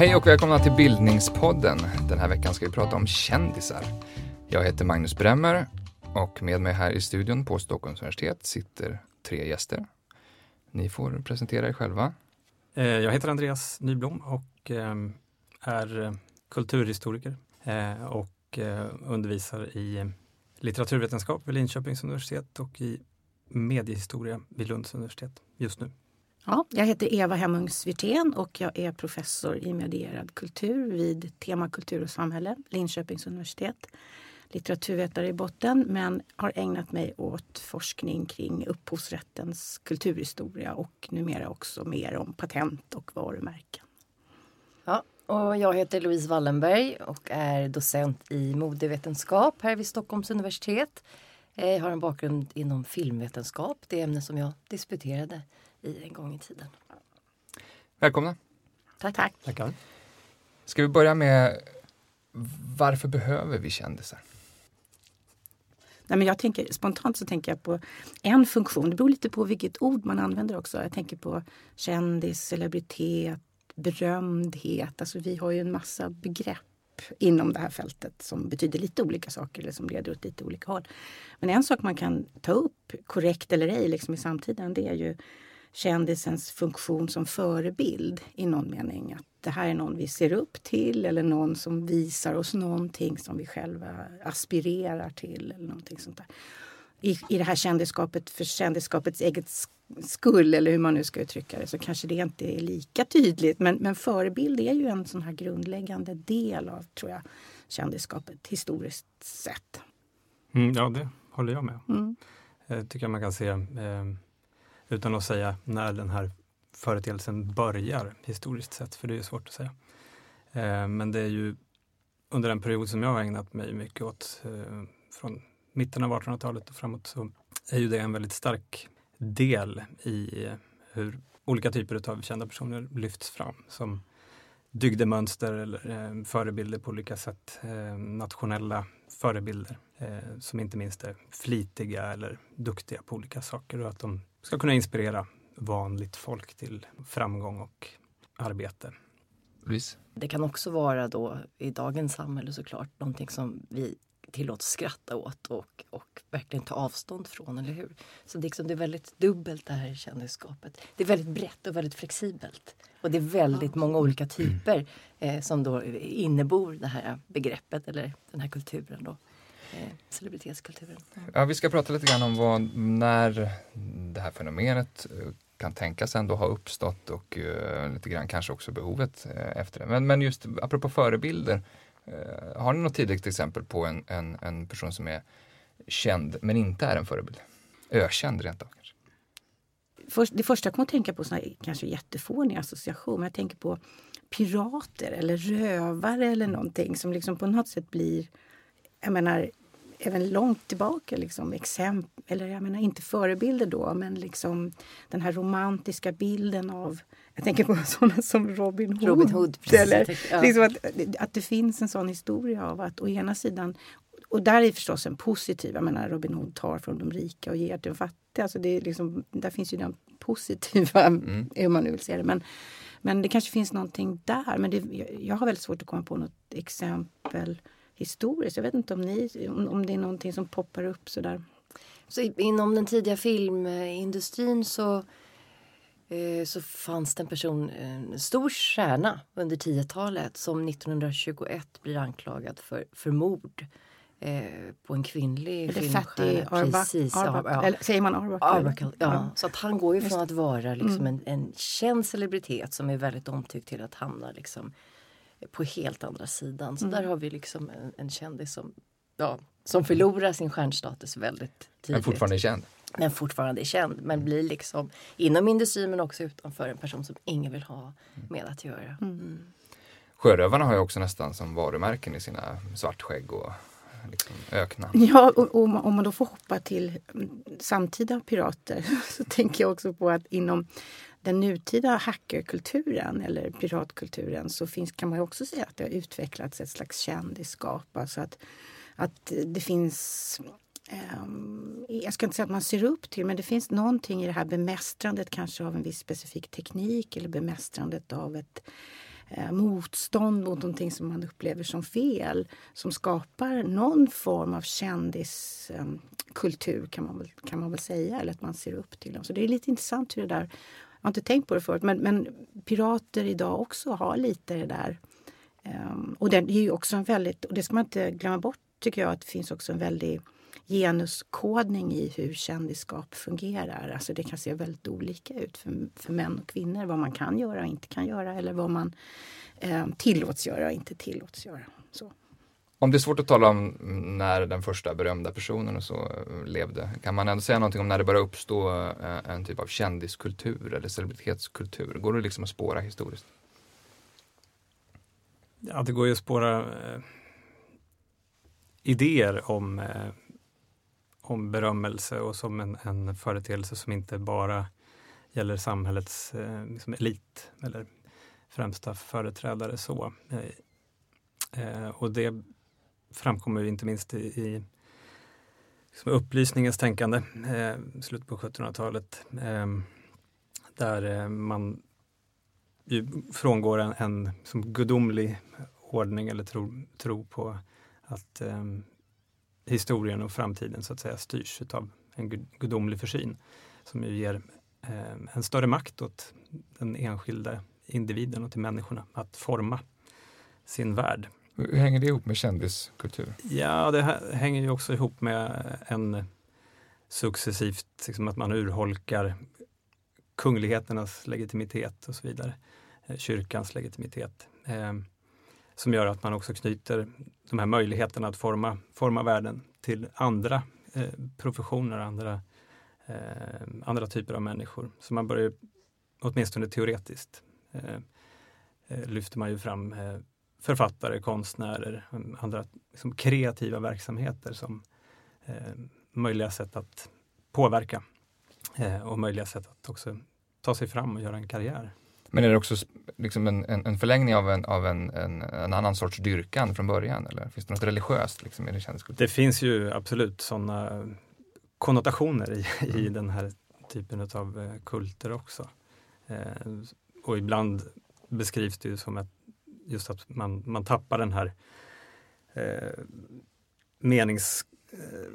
Hej och välkomna till Bildningspodden. Den här veckan ska vi prata om kändisar. Jag heter Magnus Bremmer och med mig här i studion på Stockholms universitet sitter tre gäster. Ni får presentera er själva. Eh, jag heter Andreas Nyblom och ehm, är eh, kulturhistoriker eh, och undervisar i litteraturvetenskap vid Linköpings universitet och i mediehistoria vid Lunds universitet just nu. Ja, jag heter Eva Hemmungs Wirtén och jag är professor i medierad kultur vid Tema kultur och samhälle, Linköpings universitet. Litteraturvetare i botten men har ägnat mig åt forskning kring upphovsrättens kulturhistoria och numera också mer om patent och varumärken. Ja, och jag heter Louise Wallenberg och är docent i modevetenskap här vid Stockholms universitet. Jag har en bakgrund inom filmvetenskap, det ämne som jag disputerade i en gång i tiden. Välkomna! Tack! Tack. Tackar. Ska vi börja med varför behöver vi kändisar? Nej, men jag tänker, spontant så tänker jag på en funktion. Det beror lite på vilket ord man använder också. Jag tänker på kändis, celebritet, berömdhet. Alltså vi har ju en massa begrepp inom det här fältet som betyder lite olika saker eller som leder åt lite olika håll. Men en sak man kan ta upp, korrekt eller ej, liksom i samtiden, det är ju kändisens funktion som förebild i någon mening. Att det här är någon vi ser upp till eller någon som visar oss någonting som vi själva aspirerar till. eller någonting sånt där. I, I det här kändisskapet för kändisskapets eget skull eller hur man nu ska uttrycka det så kanske det inte är lika tydligt. Men, men förebild är ju en sån här grundläggande del av tror jag, kändisskapet historiskt sett. Mm, ja, det håller jag med mm. Jag tycker man kan se eh, utan att säga när den här företeelsen börjar historiskt sett, för det är svårt att säga. Eh, men det är ju under en period som jag har ägnat mig mycket åt, eh, från mitten av 1800-talet och framåt, så är ju det en väldigt stark del i eh, hur olika typer av kända personer lyfts fram som dygdemönster eller förebilder på olika sätt. Nationella förebilder som inte minst är flitiga eller duktiga på olika saker och att de ska kunna inspirera vanligt folk till framgång och arbete. Louise? Det kan också vara då i dagens samhälle såklart någonting som vi tillåts skratta åt och, och verkligen ta avstånd från, eller hur? Så det, liksom, det är väldigt dubbelt det här kändisskapet. Det är väldigt brett och väldigt flexibelt. Och det är väldigt många olika typer eh, som då innebor det här begreppet eller den här kulturen då. Eh, celebritetskulturen. Ja, vi ska prata lite grann om vad, när det här fenomenet eh, kan tänkas ändå ha uppstått och uh, lite grann kanske också behovet uh, efter det. Men, men just apropå förebilder, uh, har ni något tidigt exempel på en, en, en person som är känd men inte är en förebild? Ökänd rent av kanske? Först, det första jag kommer att tänka på är kanske jättefånig association. Jag tänker på pirater eller rövare eller någonting som liksom på något sätt blir jag menar, även långt tillbaka, liksom, exempel, eller jag menar inte förebilder då, men liksom den här romantiska bilden av jag tänker på sådana som Robin Hood. Robin Hood precis, eller, ja. liksom att, att det finns en sån historia av att å ena sidan och där är förstås en positiv, jag menar Robin Hood tar från de rika och ger till de fattiga. Alltså det är liksom, där finns ju den positiva, mm. hur man nu vill se det. Men, men det kanske finns någonting där. Men det, jag har väldigt svårt att komma på något exempel historiskt. Jag vet inte om, ni, om det är någonting som poppar upp sådär. Så inom den tidiga filmindustrin så, eh, så fanns det en person, en stor stjärna under 10-talet som 1921 blir anklagad för, för mord. Eh, på en kvinnlig filmstjärna. Precis, Arbuckle. Eller, säger man Arbuckle? Arbuckle ja. ja. Så att han går ju från att vara liksom mm. en, en känd celebritet som är väldigt omtyckt till att hamna liksom på helt andra sidan. Så mm. där har vi liksom en, en kändis som, ja, som förlorar sin stjärnstatus väldigt tidigt. Men fortfarande är känd. Men fortfarande är känd. Men blir liksom inom industrin men också utanför en person som ingen vill ha med att göra. Mm. mm. Sjörövarna har ju också nästan som varumärken i sina svartskägg och liksom ökna. Ja, och, och om man då får hoppa till samtida pirater så tänker jag också på att inom den nutida hackerkulturen eller piratkulturen så finns, kan man ju också säga att det har utvecklats ett slags kändisskap. Alltså att, att det finns ehm, jag ska inte säga att man ser upp till, men det finns någonting i det här bemästrandet kanske av en viss specifik teknik eller bemästrandet av ett eh, motstånd mot någonting som man upplever som fel som skapar någon form av kändiskultur ehm, kan, man väl, kan man väl säga, eller att man ser upp till dem. Så det är lite intressant hur det där, jag har inte tänkt på det förut, men, men pirater idag också har lite det där. Um, och det är ju också en väldigt, och det ska man inte glömma bort tycker jag, att det finns också en väldig genuskodning i hur kändisskap fungerar. Alltså det kan se väldigt olika ut för, för män och kvinnor. Vad man kan göra och inte kan göra eller vad man eh, tillåts göra och inte tillåts göra. Så. Om det är svårt att tala om när den första berömda personen och så eh, levde, kan man ändå säga någonting om när det började uppstå eh, en typ av kändiskultur eller celebritetskultur? Går det liksom att spåra historiskt? Ja, det går ju att spåra eh, idéer om eh, om berömmelse och som en, en företeelse som inte bara gäller samhällets eh, liksom elit eller främsta företrädare. så. Eh, eh och det framkommer inte minst i, i liksom upplysningens tänkande, eh, slutet på 1700-talet, eh, där eh, man ju frångår en, en som gudomlig ordning eller tro, tro på att eh, historien och framtiden så att säga styrs av en gudomlig försyn som ju ger eh, en större makt åt den enskilda individen och till människorna att forma sin värld. Hur hänger det ihop med kändiskultur? Ja, det hänger ju också ihop med en successivt, liksom att man urholkar kungligheternas legitimitet och så vidare. Eh, kyrkans legitimitet. Eh, som gör att man också knyter de här möjligheterna att forma, forma världen till andra eh, professioner, andra, eh, andra typer av människor. Så man börjar, åtminstone teoretiskt, eh, eh lyfter man ju fram eh, författare, konstnärer, andra liksom, kreativa verksamheter som eh, möjliga sätt att påverka och möjliga sätt att också ta sig fram och göra en karriär. Men är det också liksom en, en, en förlängning av, en, av en, en, en, annan sorts dyrkan från början? Eller finns det något religiöst liksom, i det Det finns ju absolut sådana konnotationer i, mm. i den här typen av eh, kulter också. Eh, och ibland beskrivs det ju som att just att man, man tappar den här eh, menings... Eh,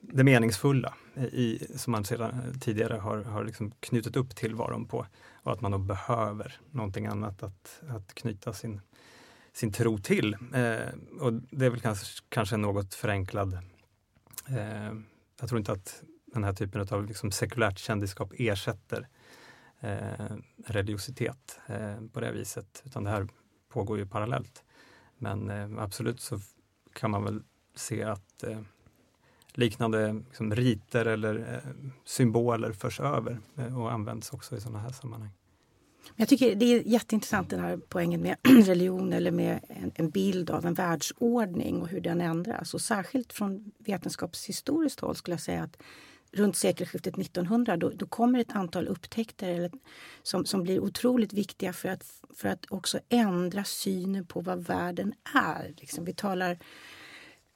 det meningsfulla i, som man sedan tidigare har, har liksom knutit upp tillvaron på och att man då behöver någonting annat att, att knyta sin, sin tro till. Eh, och det är väl kanske, kanske något förenklad... Eh, jag tror inte att den här typen av liksom sekulärt kändisskap ersätter eh, religiositet eh, på det viset, utan det här pågår ju parallellt. Men eh, absolut så kan man väl se att eh, liknande liksom, riter eller eh, symboler förs över eh, och används också i sådana här sammanhang. Jag tycker det är jätteintressant den här poängen med religion eller med en, en, bild av en världsordning och hur den ändras. Och särskilt från vetenskapshistoriskt håll skulle jag säga att runt sekelskiftet 1900 då, då kommer ett antal upptäckter eller, som, som blir otroligt viktiga för att, för att också ändra synen på vad världen är. Liksom, vi talar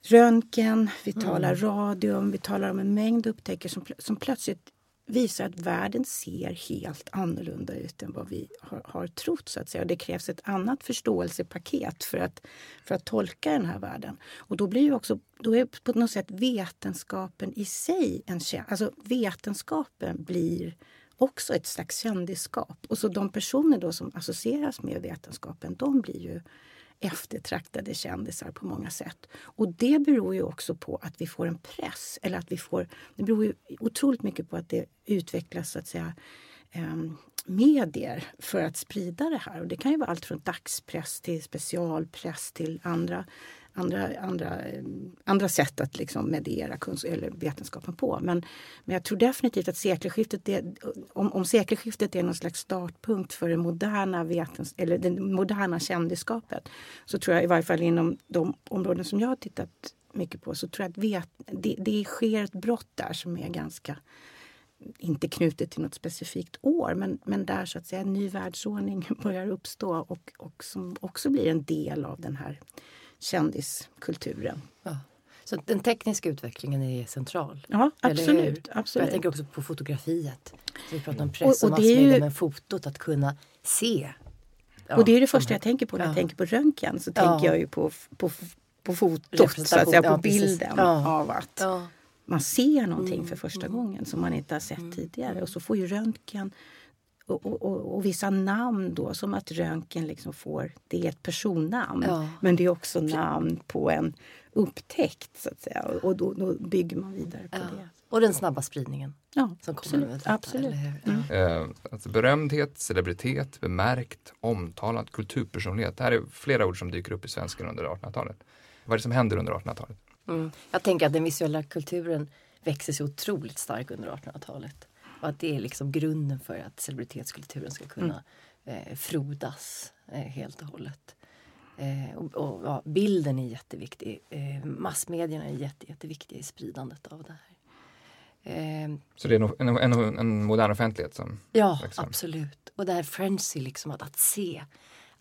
röntgen, vi talar mm. radium, vi talar om en mängd upptäckter som, som plötsligt visar att världen ser helt annorlunda ut än vad vi har, har trott. Så att säga. Och det krävs ett annat förståelsepaket för att, för att tolka den här världen. Och då blir ju också då är på något sätt vetenskapen i sig en Alltså vetenskapen blir också ett slags kändisskap. Och så de personer då som associeras med vetenskapen, de blir ju eftertraktade kändisar på många sätt. Och det beror ju också på att vi får en press. Eller att vi får, det beror ju otroligt mycket på att det utvecklas så att säga um, medier för att sprida det här. Och det kan ju vara allt från dagspress till specialpress till andra andra, andra, andra sätt att liksom mediera kunsk- eller vetenskapen på. Men, men jag tror definitivt att sekelskiftet, det, om, om sekelskiftet är någon slags startpunkt för det moderna, vetens, eller det moderna kändisskapet så tror jag i varje fall inom de områden som jag har tittat mycket på så tror jag att vet, det, det sker ett brott där som är ganska inte knutet till något specifikt år, men, men där så att säga en ny världsordning börjar uppstå och, och som också blir en del av den här kändiskulturen. Ja. Så den tekniska utvecklingen är central? Ja, absolut. absolut. Jag tänker också på fotografiet. Så vi pratar om press och, och, och massmedia, ju... men fotot, att kunna se Ja, och det är det första jag tänker på när jag tänker på röntgen. Så tänker jag ju på, på, på fotot, så att säga, på bilden av att man ser någonting mm. för första mm. gången som man inte har sett mm. tidigare. Och så får ju röntgen och, och, och, vissa namn då, som att röntgen liksom får, det är ett personnamn. Ja. Men det är också namn på en upptäckt så att säga. Och då, då bygger man vidare på ja. det. Och den snabba spridningen. Ja, som kommer absolut. Detta, absolut. Mm. Eh, alltså berömdhet, celebritet, bemärkt, omtalad, kulturpersonlighet. Det här är flera ord som dyker upp i svenskan under 1800-talet. Vad är det som händer under 1800-talet? Mm. Jag tänker att den visuella kulturen växer så otroligt starkt under 1800-talet. Och att det är liksom grunden för att celebritetskulturen ska kunna mm. eh, frodas eh, helt och hållet. Eh, och, och ja, bilden är jätteviktig. Eh, massmedierna är jätte, jätteviktiga i spridandet av det här. Eh, så det är en, en, en modern offentlighet som Ja, absolut. Och det här frenzy, liksom att, att se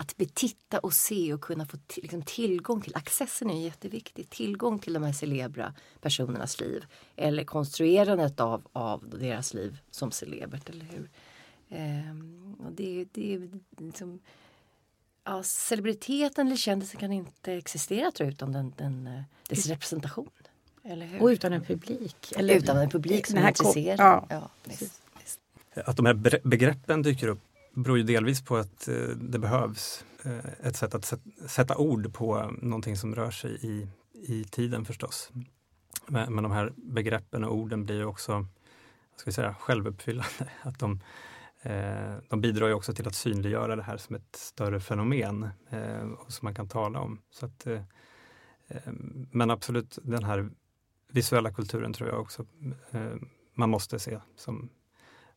att betitta och se och kunna få liksom, tillgång till, accessen är jätteviktig, tillgång till de här celebra personernas liv. Eller konstruerandet av, av deras liv som celebert, eller hur? Ehm, och det, det är liksom, ja, celebriteten eller kändisen kan inte existera tror jag, utan den, den, eh, dess representation. Eller hur? Och utan en publik. Eller, utan en publik som är intresserad. Ja. Ja, Att de här begreppen dyker upp beror ju delvis på att eh, det behövs eh, ett sätt att sätta ord på någonting som rör sig i, i tiden förstås. Men, men de här begreppen och orden blir ju också ska vi säga, självuppfyllande. Att de, eh, de bidrar ju också till att synliggöra det här som ett större fenomen som man kan tala om. Så att, men absolut, den här visuella kulturen tror jag också man måste se som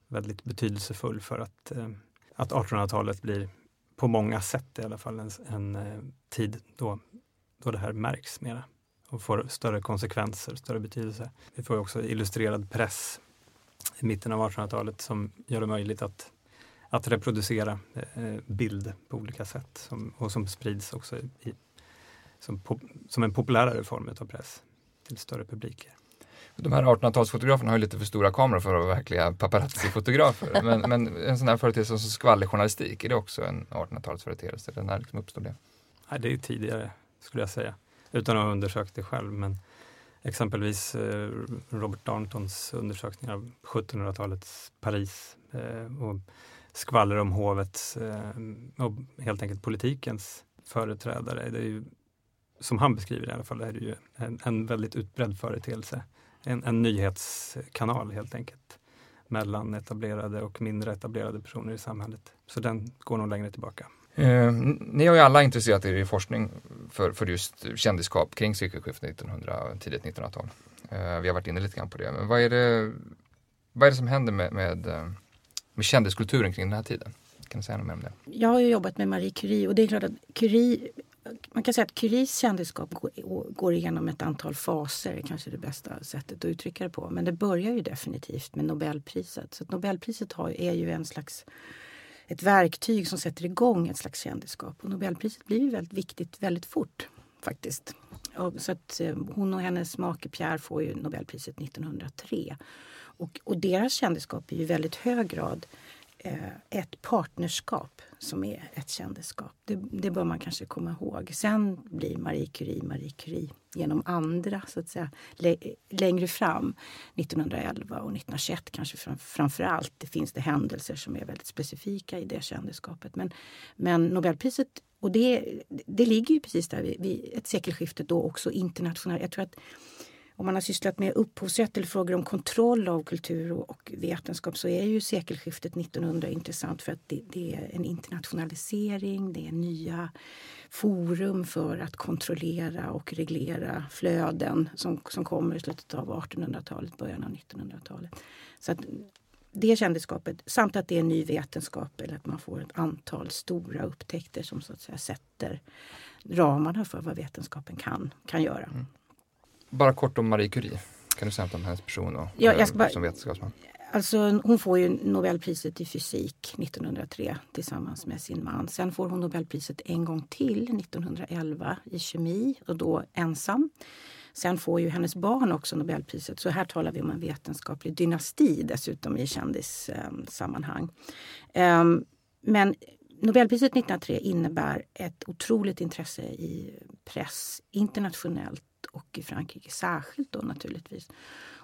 väldigt betydelsefull för att att 1800-talet blir på många sätt i alla fall en, en eh, tid då, då det här märks mera och får större konsekvenser, större betydelse. Vi får också illustrerad press i mitten av 1800-talet som gör det möjligt att, att reproducera eh, bild på olika sätt som, och som sprids också i, som, som en populärare form av press till större publiker. De här 1800-talsfotograferna har ju lite för stora kameror för att vara verkliga paparazzi-fotografer. men, men, en sån här företeelse som skvallerjournalistik, är det också en 1800-talsföreteelse? när liksom uppstod det? Nej, det är tidigare skulle jag säga, utan att ha undersökt det själv. Men exempelvis eh, Robert Darntons undersökningar av 1700-talets Paris eh, och skvaller om hovets eh, och helt enkelt politikens företrädare. Det är ju, som han beskriver i alla fall, det är ju en, en väldigt utbredd företeelse en, en nyhetskanal helt enkelt mellan etablerade och mindre etablerade personer i samhället. Så den går nog längre tillbaka. Eh, ni har ju alla intresserat er i forskning för, för just kändisskap kring sekelskiftet 1900, tidigt 1900-tal. Eh, vi har varit inne lite grann på det. Men vad är det, vad är det som händer med, med, eh, med kändiskulturen kring den här tiden? Kan du säga något mer om det? Jag har jobbat med Marie Curie och det är klart att Curie man kan säga att Curies kändisskap går igenom ett antal faser, kanske det bästa sättet att uttrycka det på. Men det börjar ju definitivt med Nobelpriset. Så Nobelpriset har, är ju en slags ett verktyg som sätter igång ett slags kändisskap. Och Nobelpriset blir ju väldigt viktigt väldigt fort faktiskt. Och så att eh, hon och hennes make Pierre får ju Nobelpriset 1903. Och, och deras kändisskap är ju i väldigt hög grad Eh, Eh, ett partnerskap som är ett kändisskap. Det, det, bör man kanske komma ihåg. Sen blir Marie Curie Marie Curie genom andra, så att säga, längre fram. 1911 och 1921 kanske fram, framför allt. Det finns det händelser som är väldigt specifika i det kändisskapet. Men, men Nobelpriset, och det, det ligger ju precis där vid, vid ett sekelskifte då också internationellt. Jag tror att om man har sysslat med upphovsrätt eller frågor om kontroll av kultur och vetenskap så är ju sekelskiftet 1900 intressant för att det, det, är en internationalisering, det är nya forum för att kontrollera och reglera flöden som, som kommer i slutet av 1800-talet, början av 1900-talet. Så att det kändisskapet, samt att det är ny vetenskap eller att man får ett antal stora upptäckter som så att säga sätter ramarna för vad vetenskapen kan, kan göra. Mm. Bara kort om Marie Curie. Kan du säga något om hennes person och, ja, jag ska bara, som vetenskapsman? Alltså, hon får ju Nobelpriset i fysik 1903 tillsammans med sin man. Sen får hon Nobelpriset en gång till 1911 i kemi och då ensam. Sen får ju hennes barn också Nobelpriset. Så här talar vi om en vetenskaplig dynasti dessutom i kändissammanhang. Um, men Nobelpriset 1903 innebär ett otroligt intresse i press internationellt och i Frankrike särskilt då naturligtvis.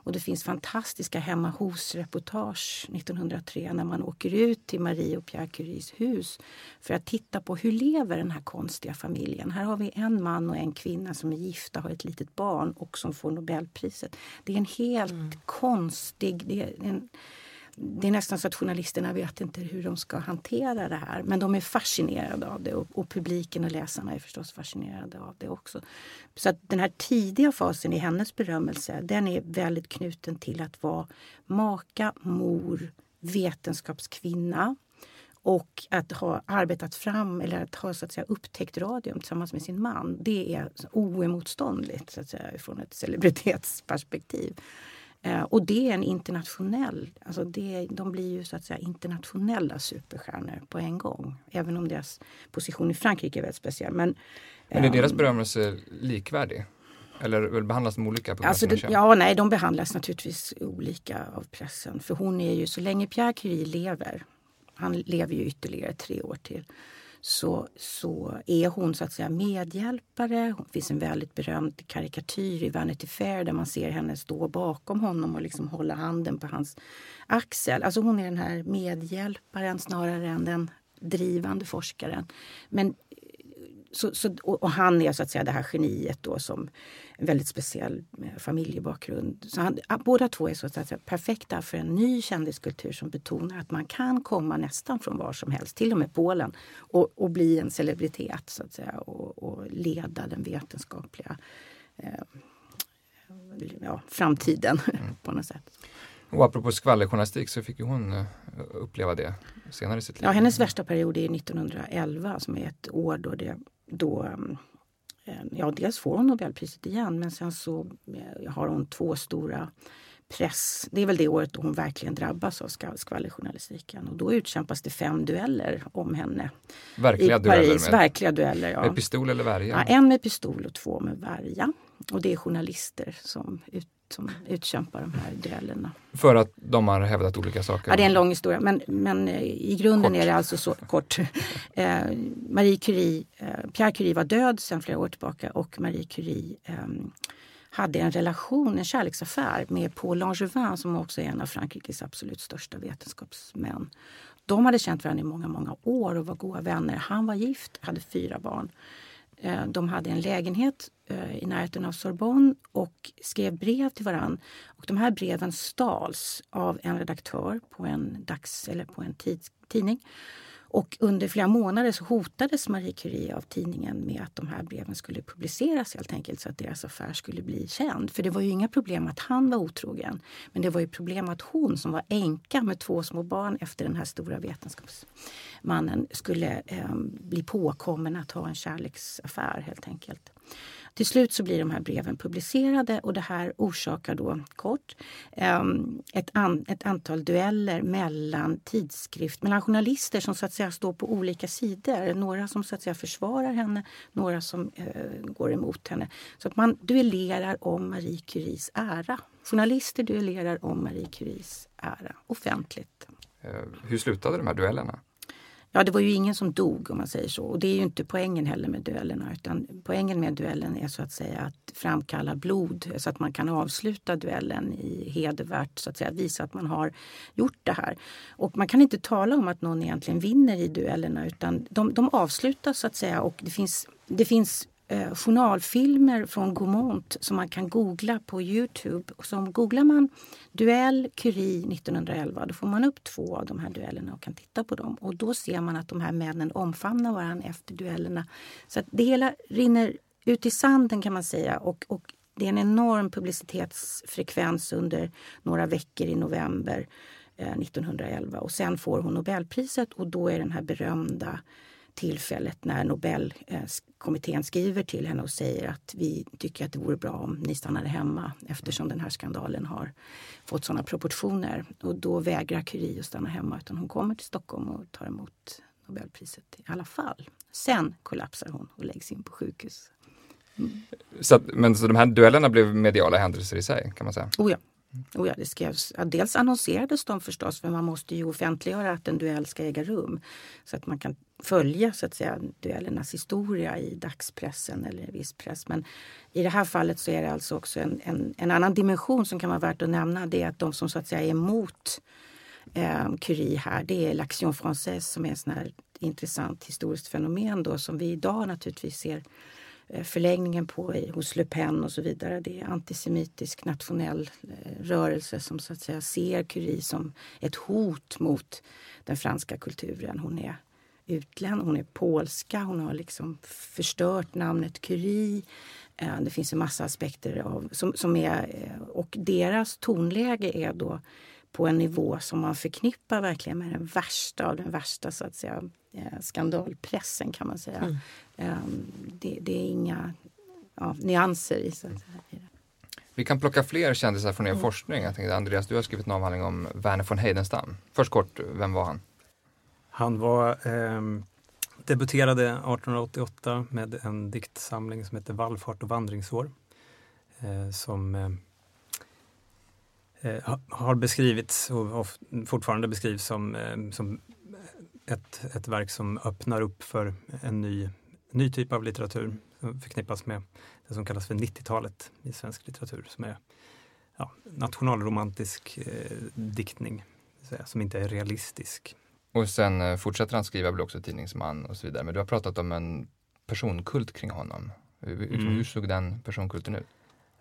Och det finns fantastiska hemma hos-reportage 1903 när man åker ut till Marie och Pierre Curies hus för att titta på hur lever den här konstiga familjen. Här har vi en man och en kvinna som är gifta, har ett litet barn och som får Nobelpriset. Det är en helt mm. konstig... Det är en, det är nästan så att journalisterna vet inte hur de ska hantera det här. Men de är fascinerade av det och, och, publiken och läsarna är förstås fascinerade av det också. Så att den här tidiga fasen i hennes berömmelse den är väldigt knuten till att vara maka, mor, vetenskapskvinna och att ha arbetat fram eller att ha så att säga, upptäckt radium tillsammans med sin man. Det är oemotståndligt så att säga, från ett celebritetsperspektiv. Eh, och det är en internationell, alltså det, de blir ju så att säga internationella superstjärnor på en gång. Även om deras position i Frankrike är väldigt speciell. Men, men är deras ehm, berömmelse likvärdig? Eller behandlas de olika? På alltså det, ja, nej, de behandlas naturligtvis olika av pressen. För hon är ju, så länge Pierre Curie lever, han lever ju ytterligare tre år till, så, så är hon så att säga medhjälpare. Det finns en väldigt berömd karikatyr i Vanity Fair där man ser henne stå bakom honom och liksom hålla handen på hans axel. Alltså hon är den här medhjälparen snarare än den drivande forskaren. Men så, så, och han är så att säga det här geniet då som en väldigt speciell eh, familjebakgrund. Så han, båda två är så att säga perfekta för en ny kändiskultur som betonar att man kan komma nästan från var som helst, till och med Polen, och, och bli en celebritet så att säga och, och leda den vetenskapliga eh, ja, framtiden mm. på något sätt. Och apropå skvallerjournalistik så fick ju hon uh, uppleva det senare i sitt liv. Ja, hennes värsta period är 1911 som är ett år då det då eh, Ja, dels får hon Nobelpriset igen men sen så eh, har hon två stora press. Det är väl det året då hon verkligen drabbas av skvallerjournalistiken. Och då utkämpas det fem dueller om henne. Verkliga i Paris. dueller? Med, verkliga dueller, ja. Med pistol eller värja? Ja, en med pistol och två med värja. Och det är journalister som ut, som utkämpar de här duellerna. För att de har hävdat olika saker? Ja, det är en lång historia men, men eh, i grunden kort. är det alltså så kort. Eh, Marie Curie, eh, Pierre Curie var död sedan flera år tillbaka och Marie Curie eh, hade en relation, en kärleksaffär med Paul Langevin som också är en av Frankrikes absolut största vetenskapsmän. De hade känt varandra i många, många år och var goda vänner. Han var gift, hade fyra barn. Eh, de hade en lägenhet eh, i närheten av Sorbonne och skrev brev till varann. Och de här breven stals av en redaktör på en, dags, eller på en tidning. Och under flera månader så hotades Marie Curie av tidningen med att de här breven skulle publiceras helt enkelt så att deras affär skulle bli känd. För det var ju inga problem att han var otrogen. Men det var ju problem att hon som var änka med två små barn efter den här stora vetenskapsmannen skulle eh, bli påkommen att ha en kärleksaffär helt enkelt. Till slut så blir de här breven publicerade och det här orsakar då kort ehm, ett, an, ett antal dueller mellan tidskrift, mellan journalister som så att säga står på olika sidor. Några som så att säga försvarar henne, några som eh, går emot henne. Så att man duellerar om Marie Curies ära. Journalister duellerar om Marie Curies ära offentligt. Eh, hur slutade de här duellerna? Ja, det var ju ingen som dog om man säger så. Och det är ju inte poängen heller med duellerna. Utan poängen med duellen är så att säga att framkalla blod så att man kan avsluta duellen i hedervärt, så att säga visa att man har gjort det här. Och man kan inte tala om att någon egentligen vinner i duellerna utan de, de avslutas så att säga och det finns, det finns eh, journalfilmer från Gaumont som man kan googla på Youtube. Och googlar man duell Curie 1911 då får man upp två av de här duellerna och kan titta på dem. Och då ser man att de här männen omfamnar varandra efter duellerna. Så det hela rinner ut i sanden kan man säga. Och, och det är en enorm publicitetsfrekvens under några veckor i november eh, 1911 och sen får hon Nobelpriset och då är den här berömda tillfället när Nobelkommittén skriver till henne och säger att vi tycker att det vore bra om ni stannade hemma eftersom den här skandalen har fått sådana proportioner. Och då vägrar Curie att stanna hemma utan hon kommer till Stockholm och tar emot Nobelpriset i alla fall. Sen kollapsar hon och läggs in på sjukhus. Mm. Så att, men så de här duellerna blev mediala händelser i sig kan man säga? Oh ja. Och ja, det skrevs, ja, dels annonserades de förstås för man måste ju offentliggöra att en duell ska äga rum. Så att man kan följa så att säga, duellernas historia i dagspressen eller viss press. Men i det här fallet så är det alltså också en, en, en annan dimension som kan vara värt att nämna. Det är att de som så att säga är emot eh, Curie här, det är l'Action Française som är ett intressant historiskt fenomen då som vi idag naturligtvis ser Eh, förlängningen på hos Le Pen och så vidare. Det är antisemitisk nationell eh, rörelse som så att säga ser Curie som ett hot mot den franska kulturen. Hon är utländ, hon är polska, hon har liksom förstört namnet Curie. Eh, det finns en massa aspekter av, som, som är, och deras tonläge är då på en nivå som man förknippar verkligen med den värsta av den värsta så att säga, eh, skandalpressen kan man säga. Mm. Ehm, det, det, är inga ja, nyanser i, så att säga. Vi kan plocka fler kändisar från er mm. forskning. Jag tänkte, Andreas, du har skrivit en avhandling om Verner von Heidenstam. Först kort, vem var han? Han var eh, debuterade 1888 med en diktsamling som heter Vallfart och vandringsår. Eh, som Eh, har beskrivits och fortfarande beskrivs som, eh, som ett, ett verk som öppnar upp för en ny, ny typ av litteratur som förknippas med det som kallas för 90-talet i svensk litteratur som är ja, nationalromantisk eh, diktning säga, som inte är realistisk. Och sen eh, fortsätter han skriva, blir också tidningsman och så vidare. Men du har pratat om en personkult kring honom. Hur, mm. hur såg den personkulten ut?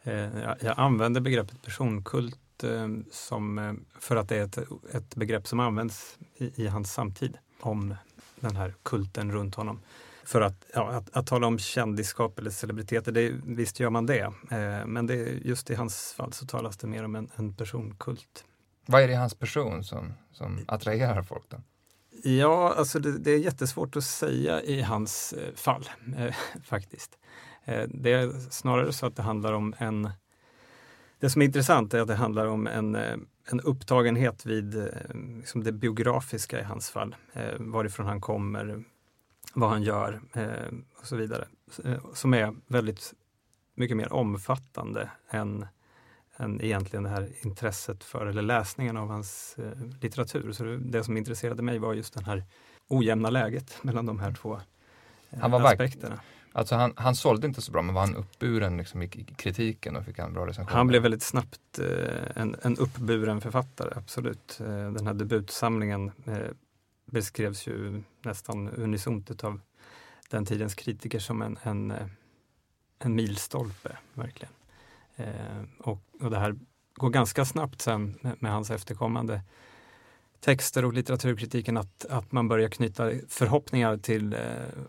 Eh, jag, använder begreppet personkult Eh, som, eh, för att det är ett, ett begrepp som används i, i, hans samtid om den här kulten runt honom. För att, ja, att, att tala om kändisskap eller celebriteter, det, visst gör man det. Eh, men det, just i hans fall så talas det mer om en, en personkult. Vad är det i hans person som, som attraherar folk? Då? Ja, alltså det, det, är jättesvårt att säga i hans fall eh, faktiskt. Eh, det är snarare så att det handlar om en det som är intressant är att det handlar om en, eh, en upptagenhet vid eh, liksom det biografiska i hans fall. Varifrån han kommer, vad han gör och så vidare. Som är väldigt mycket mer omfattande än, än egentligen det här intresset för, eller läsningen av hans litteratur. Så det, som intresserade mig var just det här ojämna läget mellan de här två han var aspekterna. Alltså han, han sålde inte så bra men var han uppburen liksom i kritiken och fick han bra recensioner? Han blev väldigt snabbt eh, en, en uppburen författare, absolut. Eh, den här debutsamlingen eh, beskrevs ju nästan unisont av den tidens kritiker som en, en, eh, en milstolpe, verkligen. Eh, och, och det här går ganska snabbt sen med, med hans efterkommande texter och litteraturkritiken att, att man börjar knyta förhoppningar till eh,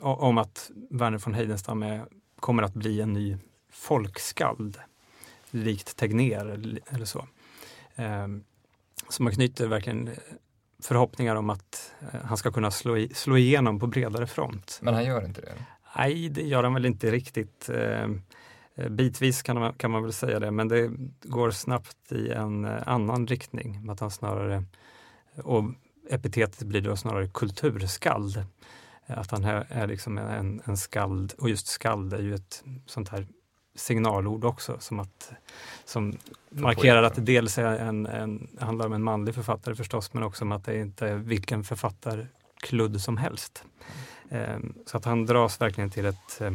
om att Werner von Heidenstam är, kommer att bli en ny folkskald, likt Tegnér eller, så. Eh, så man knyter verkligen förhoppningar om att eh, han ska kunna slå, i, slå igenom på bredare front. Men han gör inte det? Nej, det gör han väl inte riktigt. Eh, Bitvis kan man, kan man väl säga det, men det går snabbt i en eh, annan riktning. Att han snarare och epitetet blir då snarare kulturskald. Att han är liksom en, en skald, och just skald är ju ett sånt här signalord också som, att, som markerar att det dels är en, en, handlar om en manlig författare förstås men också om att det inte är vilken författarkludd som helst. Mm. Så att han dras verkligen till ett, eh,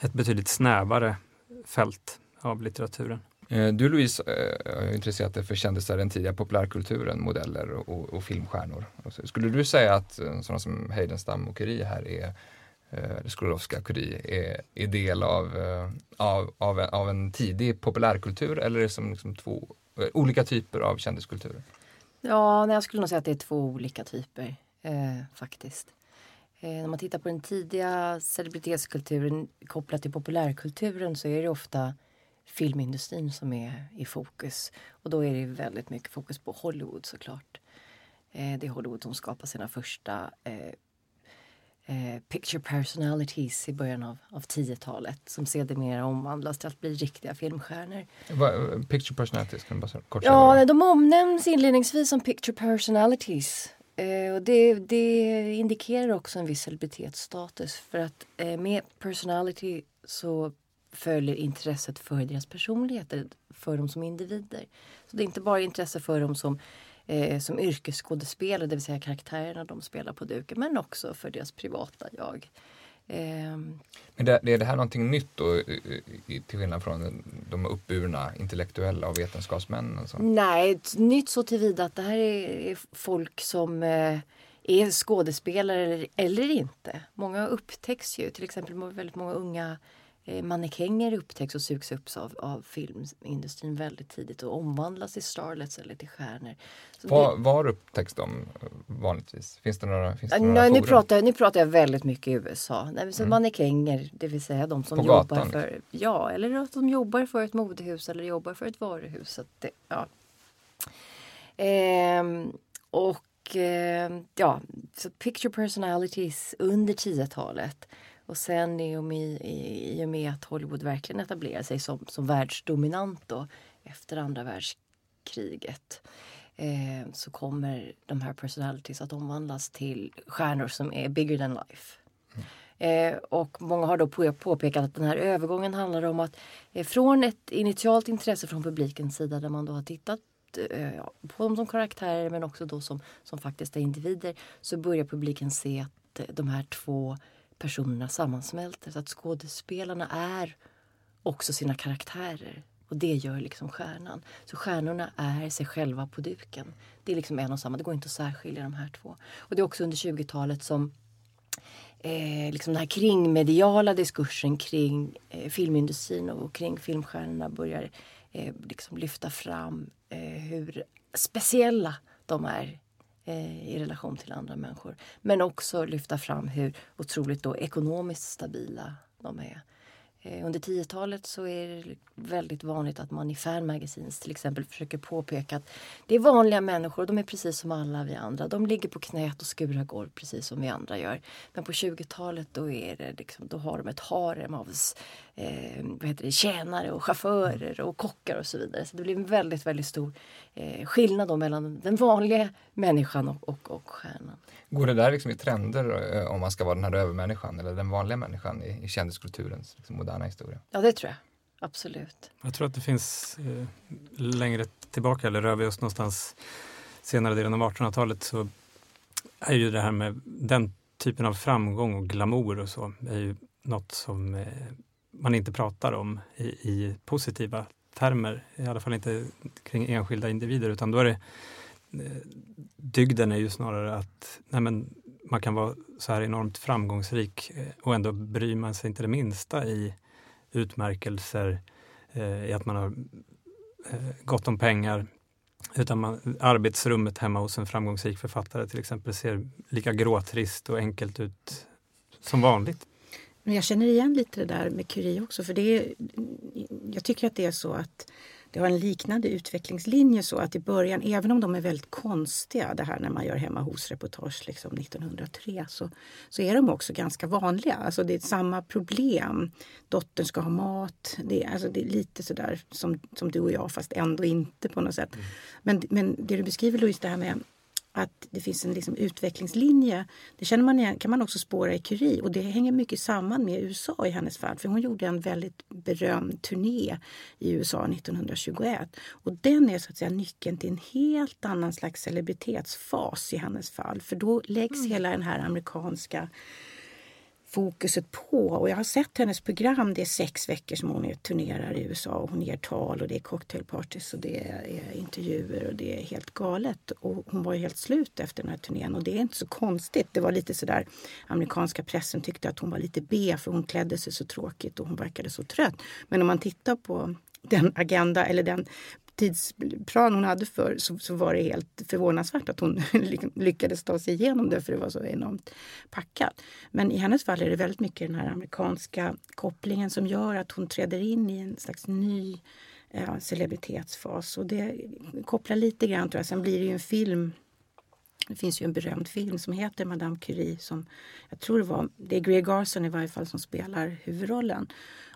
ett betydligt snävare fält av litteraturen. Eh, du Louise eh, har intresserat dig för kändisar den tidiga populärkulturen, modeller och, och filmstjärnor. Skulle du säga att eh, sådana som Heidenstam och Curie här är eller Sklodowska Curie är, är del av, av, av, en, av en tidig populärkultur eller är det som liksom två olika typer av kändiskulturer? Ja, jag skulle nog säga att det är två olika typer eh, faktiskt. Eh, när man tittar på den tidiga celebritetskulturen kopplat till populärkulturen så är det ofta filmindustrin som är i fokus. Och då är det väldigt mycket fokus på Hollywood såklart. Eh, det är Hollywood som skapar sina första eh, eh, picture personalities i början av, av 10-talet som sedermera omvandlas till att bli riktiga filmstjärnor. Va, picture personalities, kan du bara kort säga? Ja, de omnämns inledningsvis som picture personalities. Eh, och det, det, indikerar också en viss celebritetsstatus för att eh, med personality så följer intresset för deras personligheter, för dem som individer. Så det är inte bara intresse för dem som, eh, som yrkesskådespelare, det vill säga karaktärerna de spelar på duken, men också för deras privata jag. Ehm. Men det, är det här någonting nytt då, till skillnad från de uppburna intellektuella och vetenskapsmännen? Och så? Nej, nytt så tillvida att det här är folk som eh, är skådespelare eller, inte. Många upptäcks ju, till exempel väldigt många unga Eh, mannekänger upptäcks och sugs upp av, av filmindustrin väldigt tidigt och omvandlas till starlets eller till stjärnor. var, det... var upptäcks de eh, vanligtvis? Finns det några, finns det några Nej, nu, pratar, nu pratar jag väldigt mycket i USA. Nej, så mm. Mannekänger, det vill säga de som På jobbar gatan, för, liksom. ja, eller att de jobbar för ett modehus eller jobbar för ett varuhus. Det, ja. Ehm, och eh, ja, så picture personalities under 10-talet och sen i och, med, i, och med att Hollywood verkligen etablerar sig som, som världsdominant då, efter andra världskriget eh, så kommer de här personalities att omvandlas till stjärnor som är bigger than life. Mm. Eh, och många har då på, påpekat att den här övergången handlar om att eh, från ett initialt intresse från publikens sida där man då har tittat eh, på dem som karaktärer men också då som, som faktiskt är individer så börjar publiken se att eh, de här två personerna sammansmälter. Så att skådespelarna är också sina karaktärer. Och det gör liksom stjärnan. Så stjärnorna är sig själva på duken. Det är liksom en och samma. Det går inte att särskilja de här två. Och det är också under 20-talet som eh, liksom den här kringmediala diskursen kring eh, filmindustrin och kring filmstjärnorna börjar eh, liksom lyfta fram eh, hur speciella de är Eh, i relation till andra människor. Men också lyfta fram hur otroligt då ekonomiskt stabila de är. Eh, under 10-talet så är det väldigt vanligt att man i fan magazines till exempel försöker påpeka att det är vanliga människor, de är precis som alla vi andra. De ligger på knät och skurar golv precis som vi andra gör. Men på 20-talet då, är det liksom, då har de ett harem av eh, vad heter det, tjänare och chaufförer och kockar och så vidare. Så det blir en väldigt, väldigt stor eh, skillnad då mellan den vanliga människan och, och, och stjärnan. Går det där liksom i trender eh, om man ska vara den här övermänniskan eller den vanliga människan i, i kändiskulturens liksom, moderna historia? Ja, det tror jag. Absolut. Jag tror att det finns eh, längre tillbaka, eller rör vi oss någonstans senare delen av 1800-talet så är ju det här med den typen av framgång och glamour och så är ju något som eh, man inte pratar om i, i, positiva termer, i alla fall inte kring enskilda individer, utan då är det eh, dygden är ju snarare att nej men, man kan vara så här enormt framgångsrik eh, och ändå bryr man sig inte det minsta i utmärkelser, eh, i att man har eh, gott om pengar. Utan man, arbetsrummet hemma hos en framgångsrik författare till exempel ser lika gråtrist och enkelt ut som vanligt. Men jag känner igen lite det där med Curie också. För det är, jag tycker att det är så att det har en liknande utvecklingslinje så att i början, även om de är väldigt konstiga, det här när man gör hemma hos-reportage liksom 1903, så, så är de också ganska vanliga. Alltså det är samma problem. Dottern ska ha mat. Det är, alltså det är lite sådär som, som du och jag, fast ändå inte på något sätt. Mm. Men, men det du beskriver Louise, det här med att det finns en liksom utvecklingslinje. Det känner man igen, kan man också spåra i Curie och det hänger mycket samman med USA i hennes fall. För hon gjorde en väldigt berömd turné i USA 1921 och den är så att säga nyckeln till en helt annan slags celebritetsfas i hennes fall. För då läggs mm. hela den här amerikanska fokuset på. Och jag har sett hennes program. Det är sex veckor som hon turnerar i USA och hon ger tal och det är cocktailpartys och det är intervjuer och det är helt galet. Och hon var ju helt slut efter den här turnén och det är inte så konstigt. Det var lite sådär, amerikanska pressen tyckte att hon var lite B för hon klädde sig så tråkigt och hon verkade så trött. Men om man tittar på den agenda eller den tidsplan hon hade för så, så var det helt förvånansvärt att hon liksom lyckades ta sig igenom det för det var så enormt packat. Men i hennes fall är det väldigt mycket den här amerikanska kopplingen som gör att hon träder in i en slags ny eh, celebritetsfas. Och det kopplar lite grann tror jag. Sen blir det ju en film det finns ju en berömd film som heter Madame Curie som jag tror det var, det är Greer Garson i varje fall som spelar huvudrollen.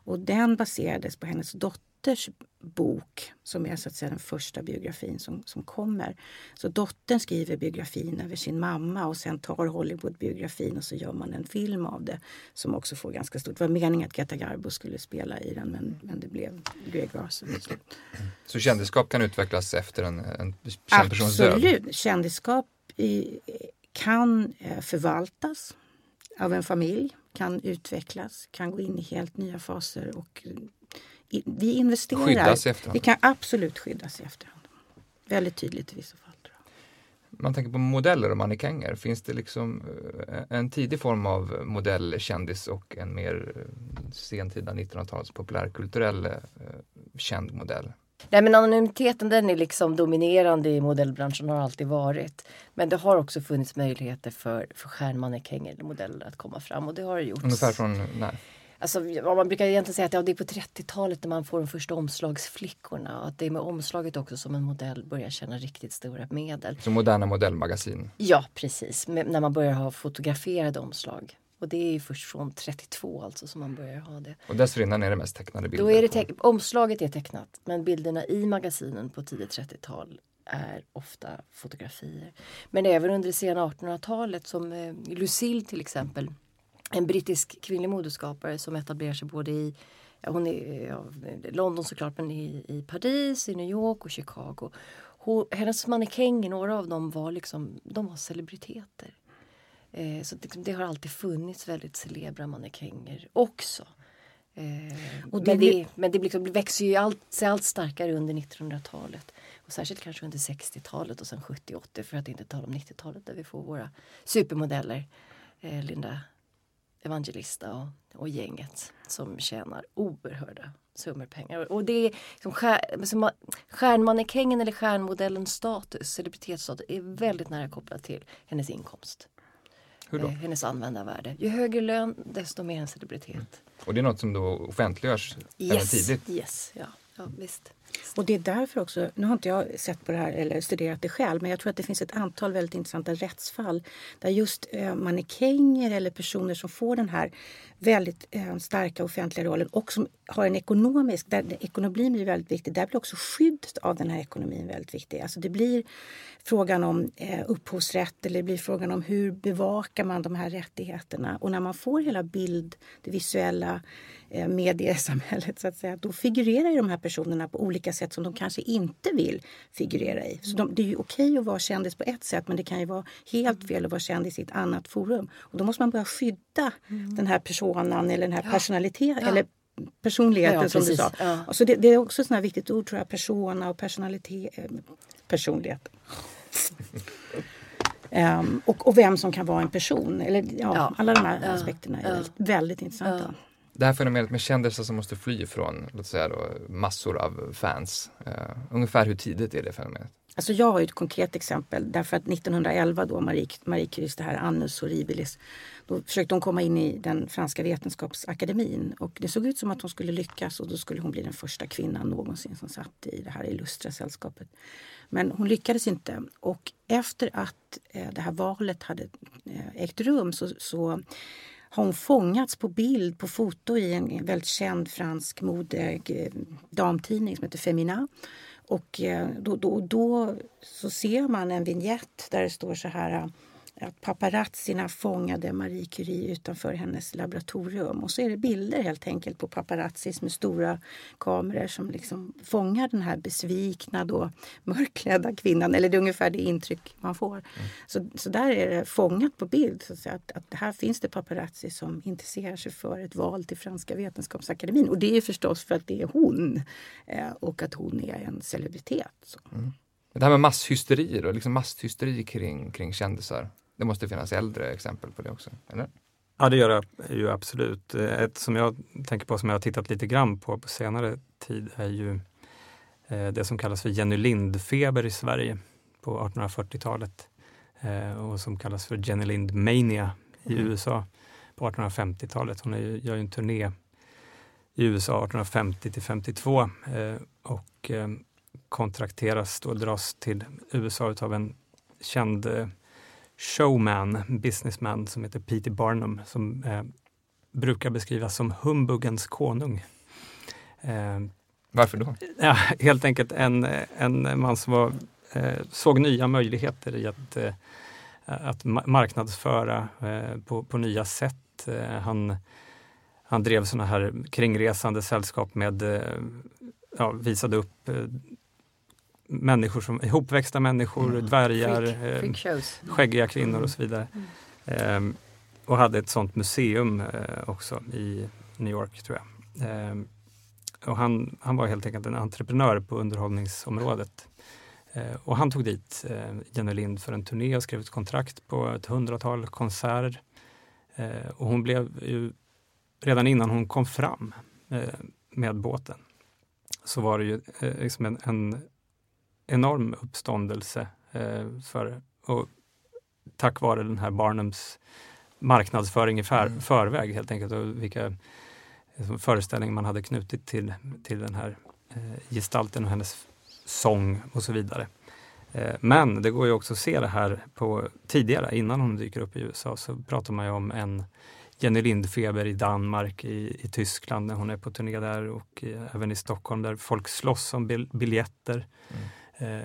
Och den baserades på hennes dotter dotters bok som är så att säga den första biografin som, som kommer. Så dottern skriver biografin över sin mamma och sen tar Hollywood biografin och så gör man en film av det som också får ganska stort. Det var meningen att Greta Garbo skulle spela i den men, men det blev Greg Larson. Så kändisskap kan utvecklas efter en, en känd persons död? Absolut! Kändisskap i, kan eh, förvaltas av en familj, kan utvecklas, kan gå in i helt nya faser och vi investerar. Skyddas i efterhand? Vi kan absolut skyddas i efterhand. Väldigt tydligt i vissa fall. Man tänker på modeller och mannekänger. Finns det liksom eh, en tidig form av modellkändis och en mer eh, sentida 1900-tals populärkulturell eh, känd modell? Nej men anonymiteten den är liksom dominerande i modellbranschen har alltid varit. Men det har också funnits möjligheter för, för stjärnmannekänger eller modeller att komma fram och det har det gjorts. Ungefär från när? Alltså, man brukar egentligen säga att ja, det är på 30-talet när man får de första omslagsflickorna. Och att det är med omslaget också som en modell börjar tjäna riktigt stora medel. Så moderna modellmagasin? Ja, precis. när man börjar ha fotograferade omslag. Och det är först från 32 alltså som man börjar ha det. Och dessförinnan är det mest tecknade bilder? Då är det te omslaget är tecknat men bilderna i magasinen på tidigt 30-tal är ofta fotografier. Men även under det sena 1800-talet som eh, Lucille till exempel en brittisk kvinnlig modeskapare som etablerar sig både i hon är ja, London såklart men i, i Paris, i New York och Chicago. Hon, hennes mannekänger, några av dem var liksom, de var celebriteter. Eh, så det, det, har alltid funnits väldigt celebra mannekänger också. Eh, och det, men det, men det liksom växer ju allt, sig allt starkare under 1900-talet. Och särskilt kanske under 60-talet och sen 70-80 för att inte tala om 90-talet där vi får våra supermodeller. Eh, Linda Evangelista och, och gänget som tjänar oerhörda summor pengar. Och det är liksom skär, stjärnmannekängen eller stjärnmodellens status, celebritetsstatus, är väldigt nära kopplat till hennes inkomst. Hur då? Eh, hennes användarvärde. Ju högre lön desto mer en celebritet. Mm. Och det är något som då offentliggörs yes, tidigt? Yes, ja, ja visst. Och det är därför också, nu har inte jag sett på det här eller studerat det själv, men jag tror att det finns ett antal väldigt intressanta rättsfall där just eh, mannekänger eller personer som får den här väldigt eh, starka offentliga rollen och som har en ekonomisk, där ekonomin blir väldigt viktig, där blir också skyddet av den här ekonomin väldigt viktig. Alltså det blir frågan om eh, upphovsrätt eller det blir frågan om hur bevakar man de här rättigheterna. Och när man får hela bild, det visuella eh, mediesamhället så att säga, då figurerar ju de här personerna på olika sätt som de kanske inte vill figurera i. Så de, det är ju okej att vara kändis på ett sätt men det kan ju vara helt fel att vara kändis i ett annat forum. Och då måste man börja skydda mm. den här personen eller den här ja. personaliteten. Ja. Eller personligheten ja, som du sa. Ja. Så det, det, är också ett viktigt ord tror jag, persona och personalitet. Eh, personlighet. um, och, och, vem som kan vara en person. Eller, ja, Alla de här aspekterna är väldigt, väldigt intressanta det här fenomenet med kändisar som måste fly från låt säga då, massor av fans. Uh, ungefär hur tidigt är det fenomenet? Alltså jag har ett konkret exempel därför att 1911 då Marie, Marie Curies, det här Annus Horribilis, då försökte hon komma in i den franska vetenskapsakademin och det såg ut som att hon skulle lyckas och då skulle hon bli den första kvinnan någonsin som satt i det här illustra sällskapet. Men hon lyckades inte och efter att eh, det här valet hade eh, ägt rum så, så har hon fångats på bild, på foto i en väldigt känd fransk mode eh, damtidning som heter Femina. Och eh, då, då, då så ser man en vignett där det står så här att paparazzierna fångade Marie Curie utanför hennes laboratorium. Och så är det bilder helt enkelt på paparazzis med stora kameror som liksom fångar den här besvikna, då, mörkklädda kvinnan. Eller det är ungefär det intryck man får. Mm. Så, så där är det fångat på bild. Så att, säga, att, att här finns det paparazzi som intresserar sig för ett val till Franska vetenskapsakademin. Och det är förstås för att det är hon eh, och att hon är en celebritet. Mm. Det här med masshysteri då, liksom masshysteri kring, kring kändisar. Det måste finnas äldre exempel på det också, eller? Ja, det gör det ju absolut. Ett som jag tänker på, som jag har tittat lite grann på på senare tid, är ju eh, det som kallas för Jenny Lind-feber i Sverige på 1840-talet eh, och som kallas för Jenny Lind Mania i mm. USA på 1850-talet. Hon är, gör ju en turné i USA 1850 till 52 eh, och kontrakteras och dras till USA av en känd showman, businessman som heter Peter Barnum som eh, brukar beskrivas som humbuggens konung. Eh, Varför då? Ja, helt enkelt en, en man som var, eh, såg nya möjligheter i att, eh, att marknadsföra eh, på, på nya sätt. Eh, han, han drev sådana här kringresande sällskap med, ja, visade upp människor som, ihopväxta människor, mm. dvärgar, freak, freak skäggiga kvinnor och så vidare. Mm. Ehm, och hade ett sånt museum också i New York tror jag. Ehm, och han, han var helt enkelt en entreprenör på underhållningsområdet. Eh, och han tog dit eh, Jenny Lind för en turné och skrev ett kontrakt på ett hundratal konserter. Eh, och hon blev ju, redan innan hon kom fram eh, med båten, så var det ju eh, liksom en, en enorm uppståndelse eh, för, och tack vare den här Barnums marknadsföring i för, mm. förväg helt enkelt och vilka föreställning man hade knutit till, till den här eh, gestalten och hennes sång och så vidare. Eh, men det går ju också att se det här på tidigare, innan hon dyker upp i USA, så pratar man ju om en Jenny Lind-feber i Danmark, i, i Tyskland när hon är på turné där och i, även i Stockholm där folk slåss om bil, biljetter. Mm. Eh,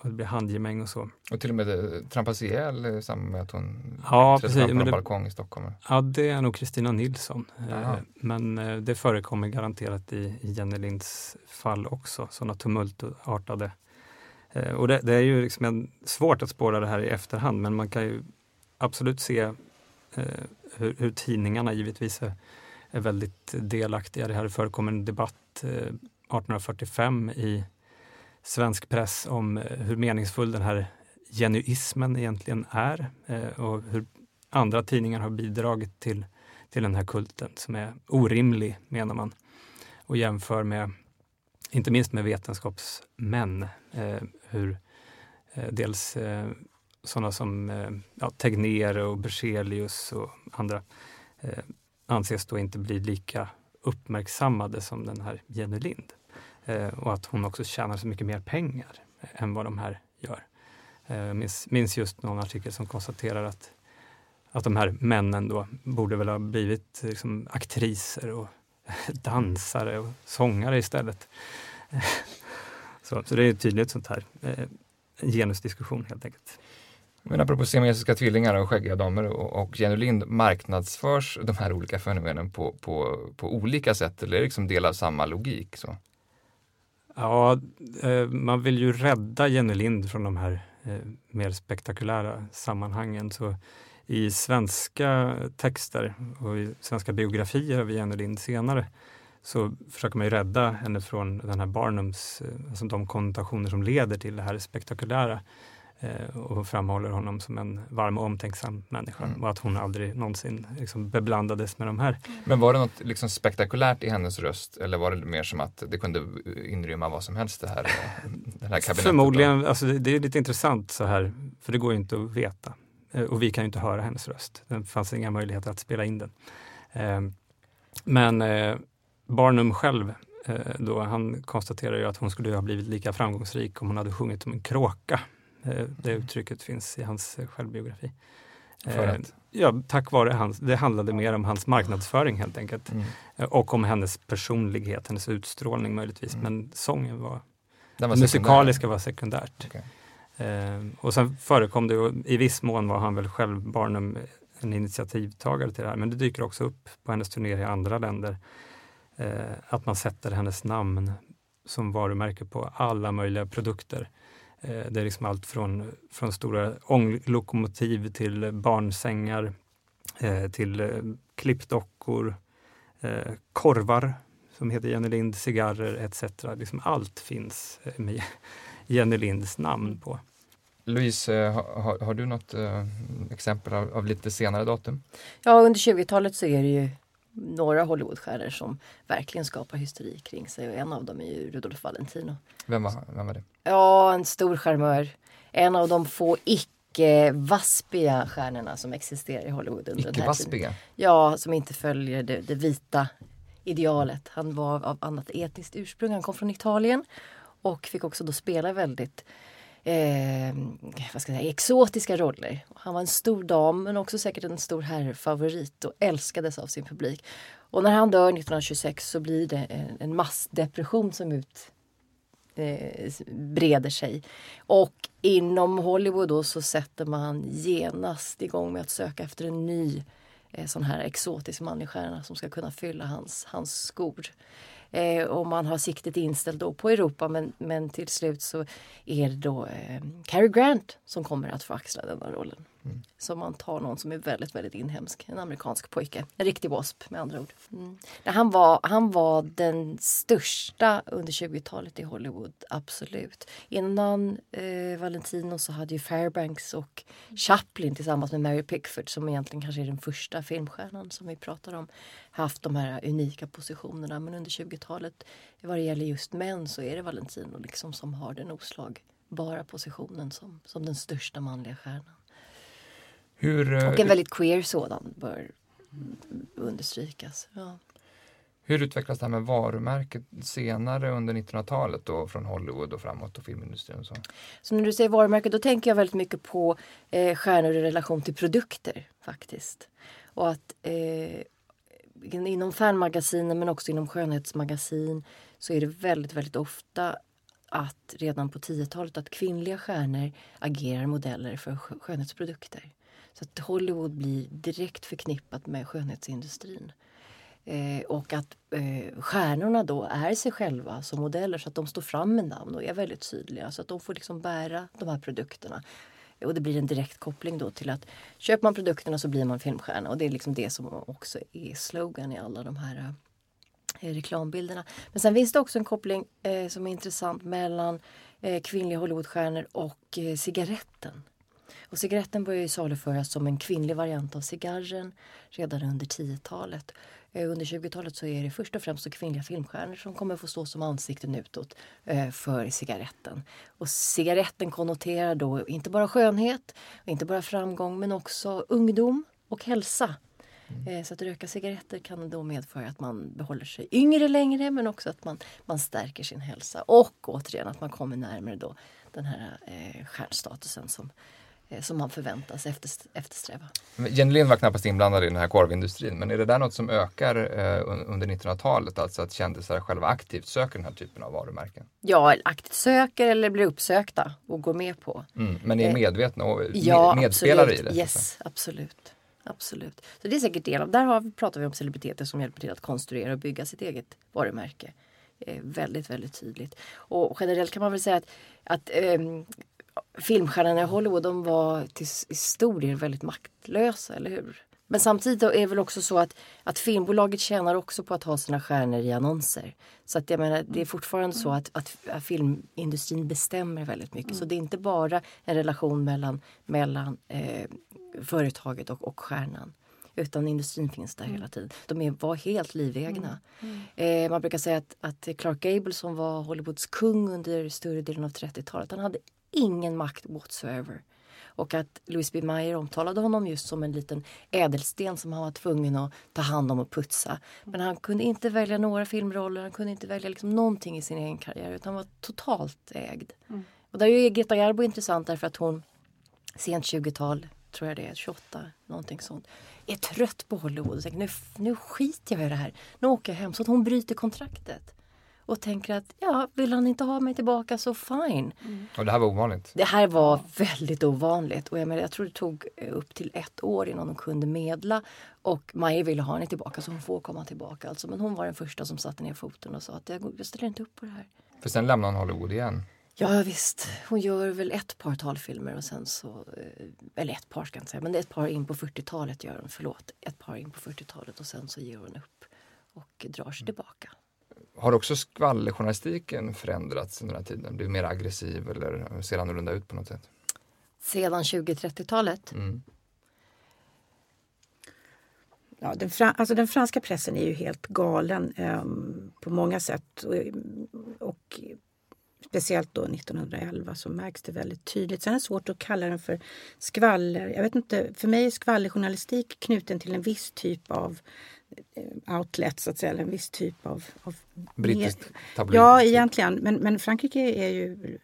och det blir handgemäng och så. Och till och med eh, trampas ihjäl i samband med att hon ja, precis, fram på en balkong i Stockholm? Ja, det är nog Kristina Nilsson. Eh, men eh, det förekommer garanterat i, i Jenny Linds fall också, sådana tumultartade och det, det, är ju liksom en, svårt att spåra det här i efterhand men man kan ju absolut se eh, hur, hur, tidningarna givetvis är, är väldigt delaktiga. Det här förekommer en debatt eh, 1845 i svensk press om eh, hur meningsfull den här genuismen egentligen är eh, och hur andra tidningar har bidragit till, till den här kulten som är orimlig, menar man. Och jämför med, inte minst med vetenskapsmän, eh, hur dels sådana som ja, Tegnér och Berzelius och andra anses då inte bli lika uppmärksammade som den här Jenny Lind. Eh, och att hon också tjänar så mycket mer pengar eh, än vad de här gör. Jag minns, minns just någon artikel som konstaterar att, att de här männen då borde väl ha blivit liksom, aktriser och dansare och sångare istället. så, så det är tydligt sånt här eh, genusdiskussion helt enkelt. Men apropå siamesiska tvillingar och skäggiga damer och, och Jenny Lind, marknadsförs de här olika fenomenen på, på, på olika sätt eller är det liksom del av samma logik? Så? Ja, eh, man vill ju rädda Jenny Lind från de här eh, mer spektakulära sammanhangen. Så I svenska texter och i svenska biografier av Jenny Lind senare så försöker man ju rädda henne från den här Barnums, eh, alltså de konnotationer som leder till det här spektakulära. Eh, och framhåller honom som en varm och omtänksam människa mm. och att hon aldrig någonsin liksom beblandades med de här. Men var det något liksom spektakulärt i hennes röst eller var det mer som att det kunde inrymma vad som helst det här, det här Förmodligen, alltså det, är lite intressant så här, för det går ju inte att veta. Eh, och vi kan ju inte höra hennes röst. Det fanns inga möjligheter att spela in den. Eh, men Barnum själv då, han konstaterar ju att hon skulle ha blivit lika framgångsrik om hon hade sjungit som en kråka Eh, det uttrycket finns i hans eh, självbiografi. För att? Ja, tack vare hans, det handlade mer om hans marknadsföring helt enkelt. Mm. Och om hennes personlighet, hennes utstrålning möjligtvis. Mm. Men sången var, Den var musikaliska var sekundärt. Okay. Eh, och sen förekom det, och i viss mån var han väl själv Barnum en initiativtagare till det här, men det dyker också upp på hennes turnéer i andra länder. Eh, att man sätter hennes namn som varumärke på alla möjliga produkter. Eh, det är liksom allt från, från stora ånglokomotiv till barnsängar, eh, till eh, klippdockor, korvar som heter Jenny Lind, cigarrer etc. Liksom allt finns med Jenny Linds namn på. Louise, har, har du något exempel av, av, lite senare datum? Ja, under 20-talet så är det ju några Hollywoodstjärnor som verkligen skapar hysteri kring sig och en av dem är ju Rudolf Valentino. Vem var, vem var det? Ja, en stor charmör. En av de få icke-vaspiga stjärnorna som existerar i Hollywood tiden. Ja, som inte följer det, det vita idealet. Han var av annat etniskt ursprung, han kom från Italien och fick också då spela väldigt eh, vad ska jag säga, exotiska roller. Han var en stor dam men också säkert en stor herrfavorit och älskades av sin publik. Och när han dör 1926 så blir det en, en massdepression som ut, eh, breder sig. Och inom Hollywood då så sätter man genast igång med att söka efter en ny eh, sån här exotisk manlig stjärna som ska kunna fylla hans, hans skor. Eh, och man har siktet inställt då på Europa men, men till slut så är det då eh, Cary Grant som kommer att få axla denna rollen. Mm. Så man tar någon som är väldigt, väldigt inhemsk, en amerikansk pojke. En riktig wasp med andra ord. Mm. Han, var, han var den största under 20-talet i Hollywood, absolut. Innan eh, Valentino så hade ju Fairbanks och Chaplin tillsammans med Mary Pickford som egentligen kanske är den första filmstjärnan som vi pratar om, haft de här unika positionerna. Men under 20-talet vad det gäller just män så är det Valentino liksom som har den oslagbara positionen som, som den största manliga stjärnan. Hur, och en eh, väldigt queer sådan bör understrykas. Ja. Hur utvecklas det här med varumärket senare under 1900-talet då från Hollywood och framåt och filmindustrin? Och så? så när du säger varumärke då tänker jag väldigt mycket på eh, stjärnor i relation till produkter faktiskt. Och att eh, inom fanmagasinen men också inom skönhetsmagasin så är det väldigt, väldigt ofta att redan på 10-talet att kvinnliga stjärnor agerar modeller för skönhetsprodukter. Så att Hollywood blir direkt förknippat med skönhetsindustrin. Eh, och att eh, stjärnorna då är sig själva som modeller så att de står fram med namn och är väldigt tydliga så att de får liksom bära de här produkterna. Och det blir en direkt koppling då till att köper man produkterna så blir man filmstjärna och det är liksom det som också är slogan i alla de här eh, reklambilderna. Men sen finns det också en koppling eh, som är intressant mellan eh, kvinnliga Hollywoodstjärnor och eh, cigaretten. Och cigaretten började ju saluföras som en kvinnlig variant av cigarren redan under 10-talet. Eh, under 20-talet så är det först och främst kvinnliga filmstjärnor som kommer få stå som ansikten utåt eh, för cigaretten. Och cigaretten konnoterar då inte bara skönhet, inte bara framgång men också ungdom och hälsa. Mm. Eh, så att röka cigaretter kan då medföra att man behåller sig yngre längre men också att man, man stärker sin hälsa. Och återigen att man kommer närmare då den här eh, stjärnstatusen som som man förväntas eftersträva. Jenny Lind var knappast inblandad i den här korvindustrin, men är det där något som ökar eh, under 1900-talet? Alltså att kändisar själva aktivt söker den här typen av varumärken? Ja, aktivt söker eller blir uppsökta och går med på. Mm, men är eh, medvetna och ja, medspelare absolut. i det? Yes, absolut. Absolut. Så det är säkert del av, där har, pratar vi om celebriteter som hjälper till att konstruera och bygga sitt eget varumärke. Eh, väldigt, väldigt tydligt. Och generellt kan man väl säga att, att eh, filmstjärnorna i Hollywood de var till stor del väldigt maktlösa, eller hur? Men samtidigt är det väl också så att, att filmbolaget tjänar också på att ha sina stjärnor i annonser. Så att jag menar, det är fortfarande så att, att, att filmindustrin bestämmer väldigt mycket. Mm. Så det är inte bara en relation mellan, mellan eh, företaget och, och stjärnan. Utan industrin finns där mm. hela tiden. De är, var helt livegna. Mm. mm. Eh, man brukar säga att, att Clark Gable som var Hollywoods kung under större delen av 30-talet. Han hade ingen makt whatsoever. Och att Louis B. Mayer omtalade honom just som en liten ädelsten som han var tvungen att ta hand om och putsa. Men han kunde inte välja några filmroller, han kunde inte välja liksom någonting i sin egen karriär utan var totalt ägd. Mm. Och där är Greta Garbo intressant därför att hon sent 20-tal, tror jag det är, 28, någonting sånt, är trött på Hollywood och tänker nu, nu skiter jag i det här. Nu åker jag hem. Så att hon bryter kontraktet och tänker att ja, vill han inte ha mig tillbaka så fine. Mm. Och det här var ovanligt? Det här var väldigt ovanligt och jag, menar, jag tror det tog eh, upp till ett år innan hon kunde medla och Maja ville ha henne tillbaka så hon får komma tillbaka. Alltså. Men hon var den första som satte ner foten och sa att jag, jag ställer inte upp på det här. För sen lämnade hon Hollywood igen? Ja visst, hon gör väl ett par talfilmer och sen så, eh, eller ett par ska jag inte säga, men ett par in på 40-talet gör hon, förlåt, ett par in på 40-talet och sen så ger hon upp och drar sig mm. tillbaka. Har också skvallerjournalistiken förändrats under den här tiden? Blivit mer aggressiv eller ser annorlunda ut på något sätt? Sedan 20-30-talet? Mm. Ja, den, fra, alltså den franska pressen är ju helt galen eh, på många sätt. Och, och, speciellt då 1911 så märks det väldigt tydligt. Sen är det svårt att kalla den för skvaller. Jag vet inte, för mig är skvallerjournalistik knuten till en viss typ av Eh, outlet, så att säga, en viss typ av... av Brittiskt tabloid? Ja, egentligen. Men, men Frankrike är ju,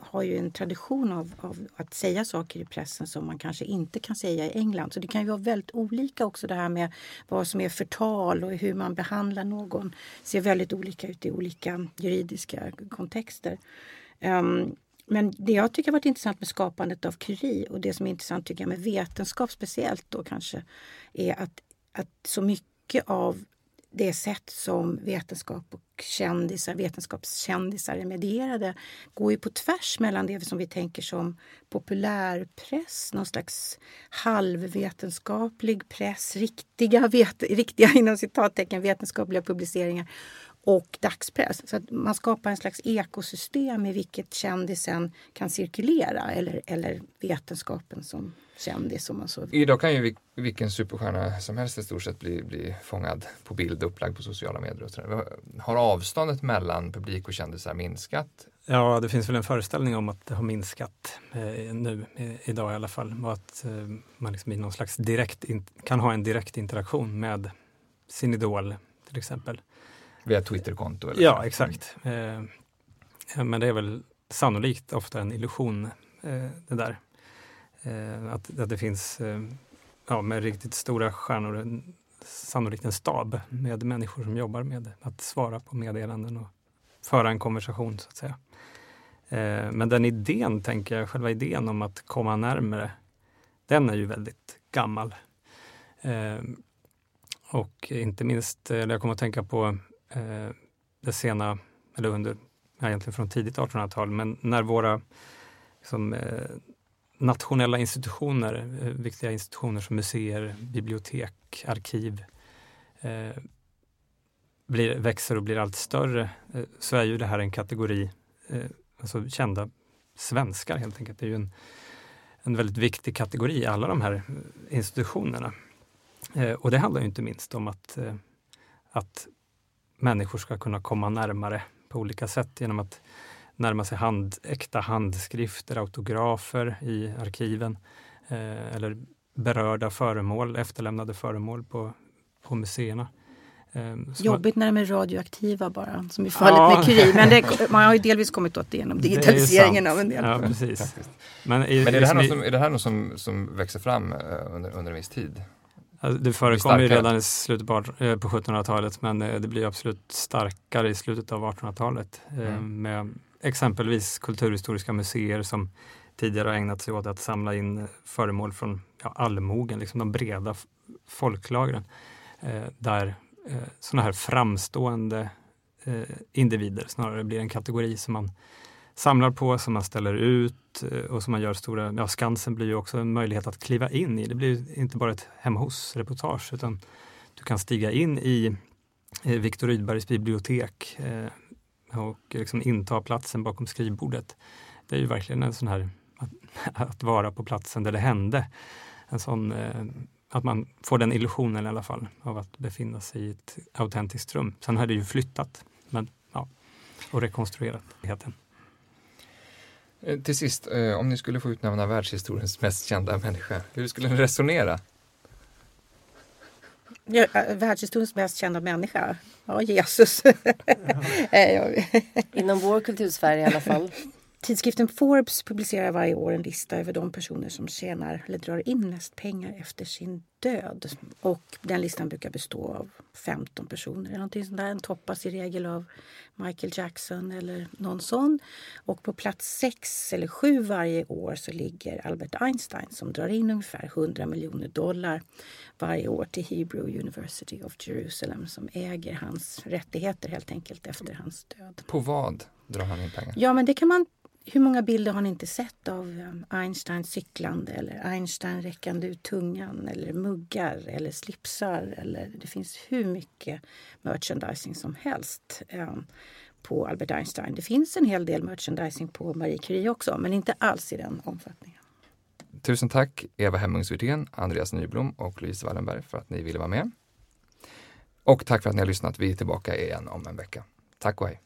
har ju en tradition av, av, att säga saker i pressen som man kanske inte kan säga i England. Så det kan ju vara väldigt olika också det här med vad som är förtal och hur man behandlar någon. Det ser väldigt olika ut i olika juridiska kontexter. Um, men det jag tycker varit intressant med skapandet av Curie och det som är intressant tycker jag med vetenskap speciellt då kanske är att, att så mycket mycket av det sätt som vetenskap och kändisar, vetenskapskändisar är medierade går ju på tvärs mellan det som vi tänker som populärpress, någon slags halvvetenskaplig press, riktiga, vet, riktiga inom citattecken vetenskapliga publiceringar och dagspress. Så att man skapar en slags ekosystem i vilket kändisen kan cirkulera eller, eller vetenskapen som kändis. Om man så. Idag kan ju vilken superstjärna som helst i stort sett bli, bli fångad på bild och upplagd på sociala medier. Och sådär. Har avståndet mellan publik och kändisar minskat? Ja, det finns väl en föreställning om att det har minskat eh, nu, i, idag i alla fall. Och att eh, man liksom i någon slags direkt in, kan ha en direkt interaktion med sin idol till exempel. Via Twitterkonto? Ja, exakt. Eh, men det är väl sannolikt ofta en illusion eh, det där. Eh, att, att det finns, eh, ja, med riktigt stora stjärnor, sannolikt en stab med människor som jobbar med att svara på meddelanden och föra en konversation så att säga. Eh, men den idén, tänker jag, själva idén om att komma närmare, den är ju väldigt gammal. Eh, och inte minst, eller jag kommer att tänka på eh, det sena, eller under, egentligen från tidigt 1800-tal, men när våra liksom, eh, nationella institutioner, eh, viktiga institutioner som museer, bibliotek, arkiv, eh, blir, växer och blir allt större, eh, så är ju det här en kategori, eh, alltså kända svenskar helt enkelt. Det är ju en, en väldigt viktig kategori, i alla de här institutionerna. Och det handlar inte minst om att, att människor ska kunna komma närmare på olika sätt genom att närma sig hand, äkta handskrifter, autografer i arkiven eh, eller berörda föremål, efterlämnade föremål på, på museerna. Eh, Jobbigt när de är radioaktiva bara, som i fallet ja. med Curie. Men det, man har ju delvis kommit åt det genom digitaliseringen av en del. Ja, precis. Men, är, Men är, det här något som, är det här något som, som växer fram eh, under, under en viss tid? Alltså, det förekom ju redan i slutet på, eh, på 1700-talet men eh, det blir absolut starkare i slutet av 1800-talet eh, mm. med exempelvis kulturhistoriska museer som tidigare har ägnat sig åt att samla in föremål från ja, allmogen, liksom de breda folklagren. där sådana här framstående individer snarare blir en kategori som man samlar på, som man ställer ut eh, och som man gör stora, ja Skansen blir ju också en möjlighet att kliva in i. Det blir inte bara ett hemma hos-reportage utan du kan stiga in i eh, Viktor Rydbergs bibliotek eh, och liksom inta platsen bakom skrivbordet. Det är ju verkligen en sån här, att, att vara på platsen där det hände. En sån, att man får den illusionen i alla fall av att befinna sig i ett autentiskt rum. Sen har det ju flyttat men, ja, och rekonstruerat. Heten. Eh, till sist, eh, om ni skulle få utnämna världshistoriens mest kända människa, hur skulle ni resonera? Ja, eh, världshistoriens mest kända människa? Ja, Jesus. Inom vår kultursfär i alla fall. Tidskriften Forbes publicerar varje år en lista över de personer som tjänar eller drar in mest pengar efter sin död. Och den listan brukar bestå av 15 personer. Eller någonting sånt där. Den toppas i regel av Michael Jackson eller någon sån. Och på plats 6 eller 7 varje år så ligger Albert Einstein som drar in ungefär 100 miljoner dollar varje år till Hebrew University of Jerusalem som äger hans rättigheter helt enkelt efter hans död. På vad drar han in pengar? Ja, men det kan man hur många bilder har ni inte sett av ehm, Einstein cyklande eller Einstein räckande ut tungan eller muggar eller slipsar? Eller, det finns hur mycket merchandising som helst ehm, på Albert Einstein. Det finns en hel del merchandising på Marie Curie också, men inte alls i den omfattningen. Tusen tack Eva Hemmungsvirtén, Andreas Nyblom och Louise Wallenberg för att ni ville vara med. Och tack för att ni har lyssnat. Vi är tillbaka igen om en vecka. Tack och hej!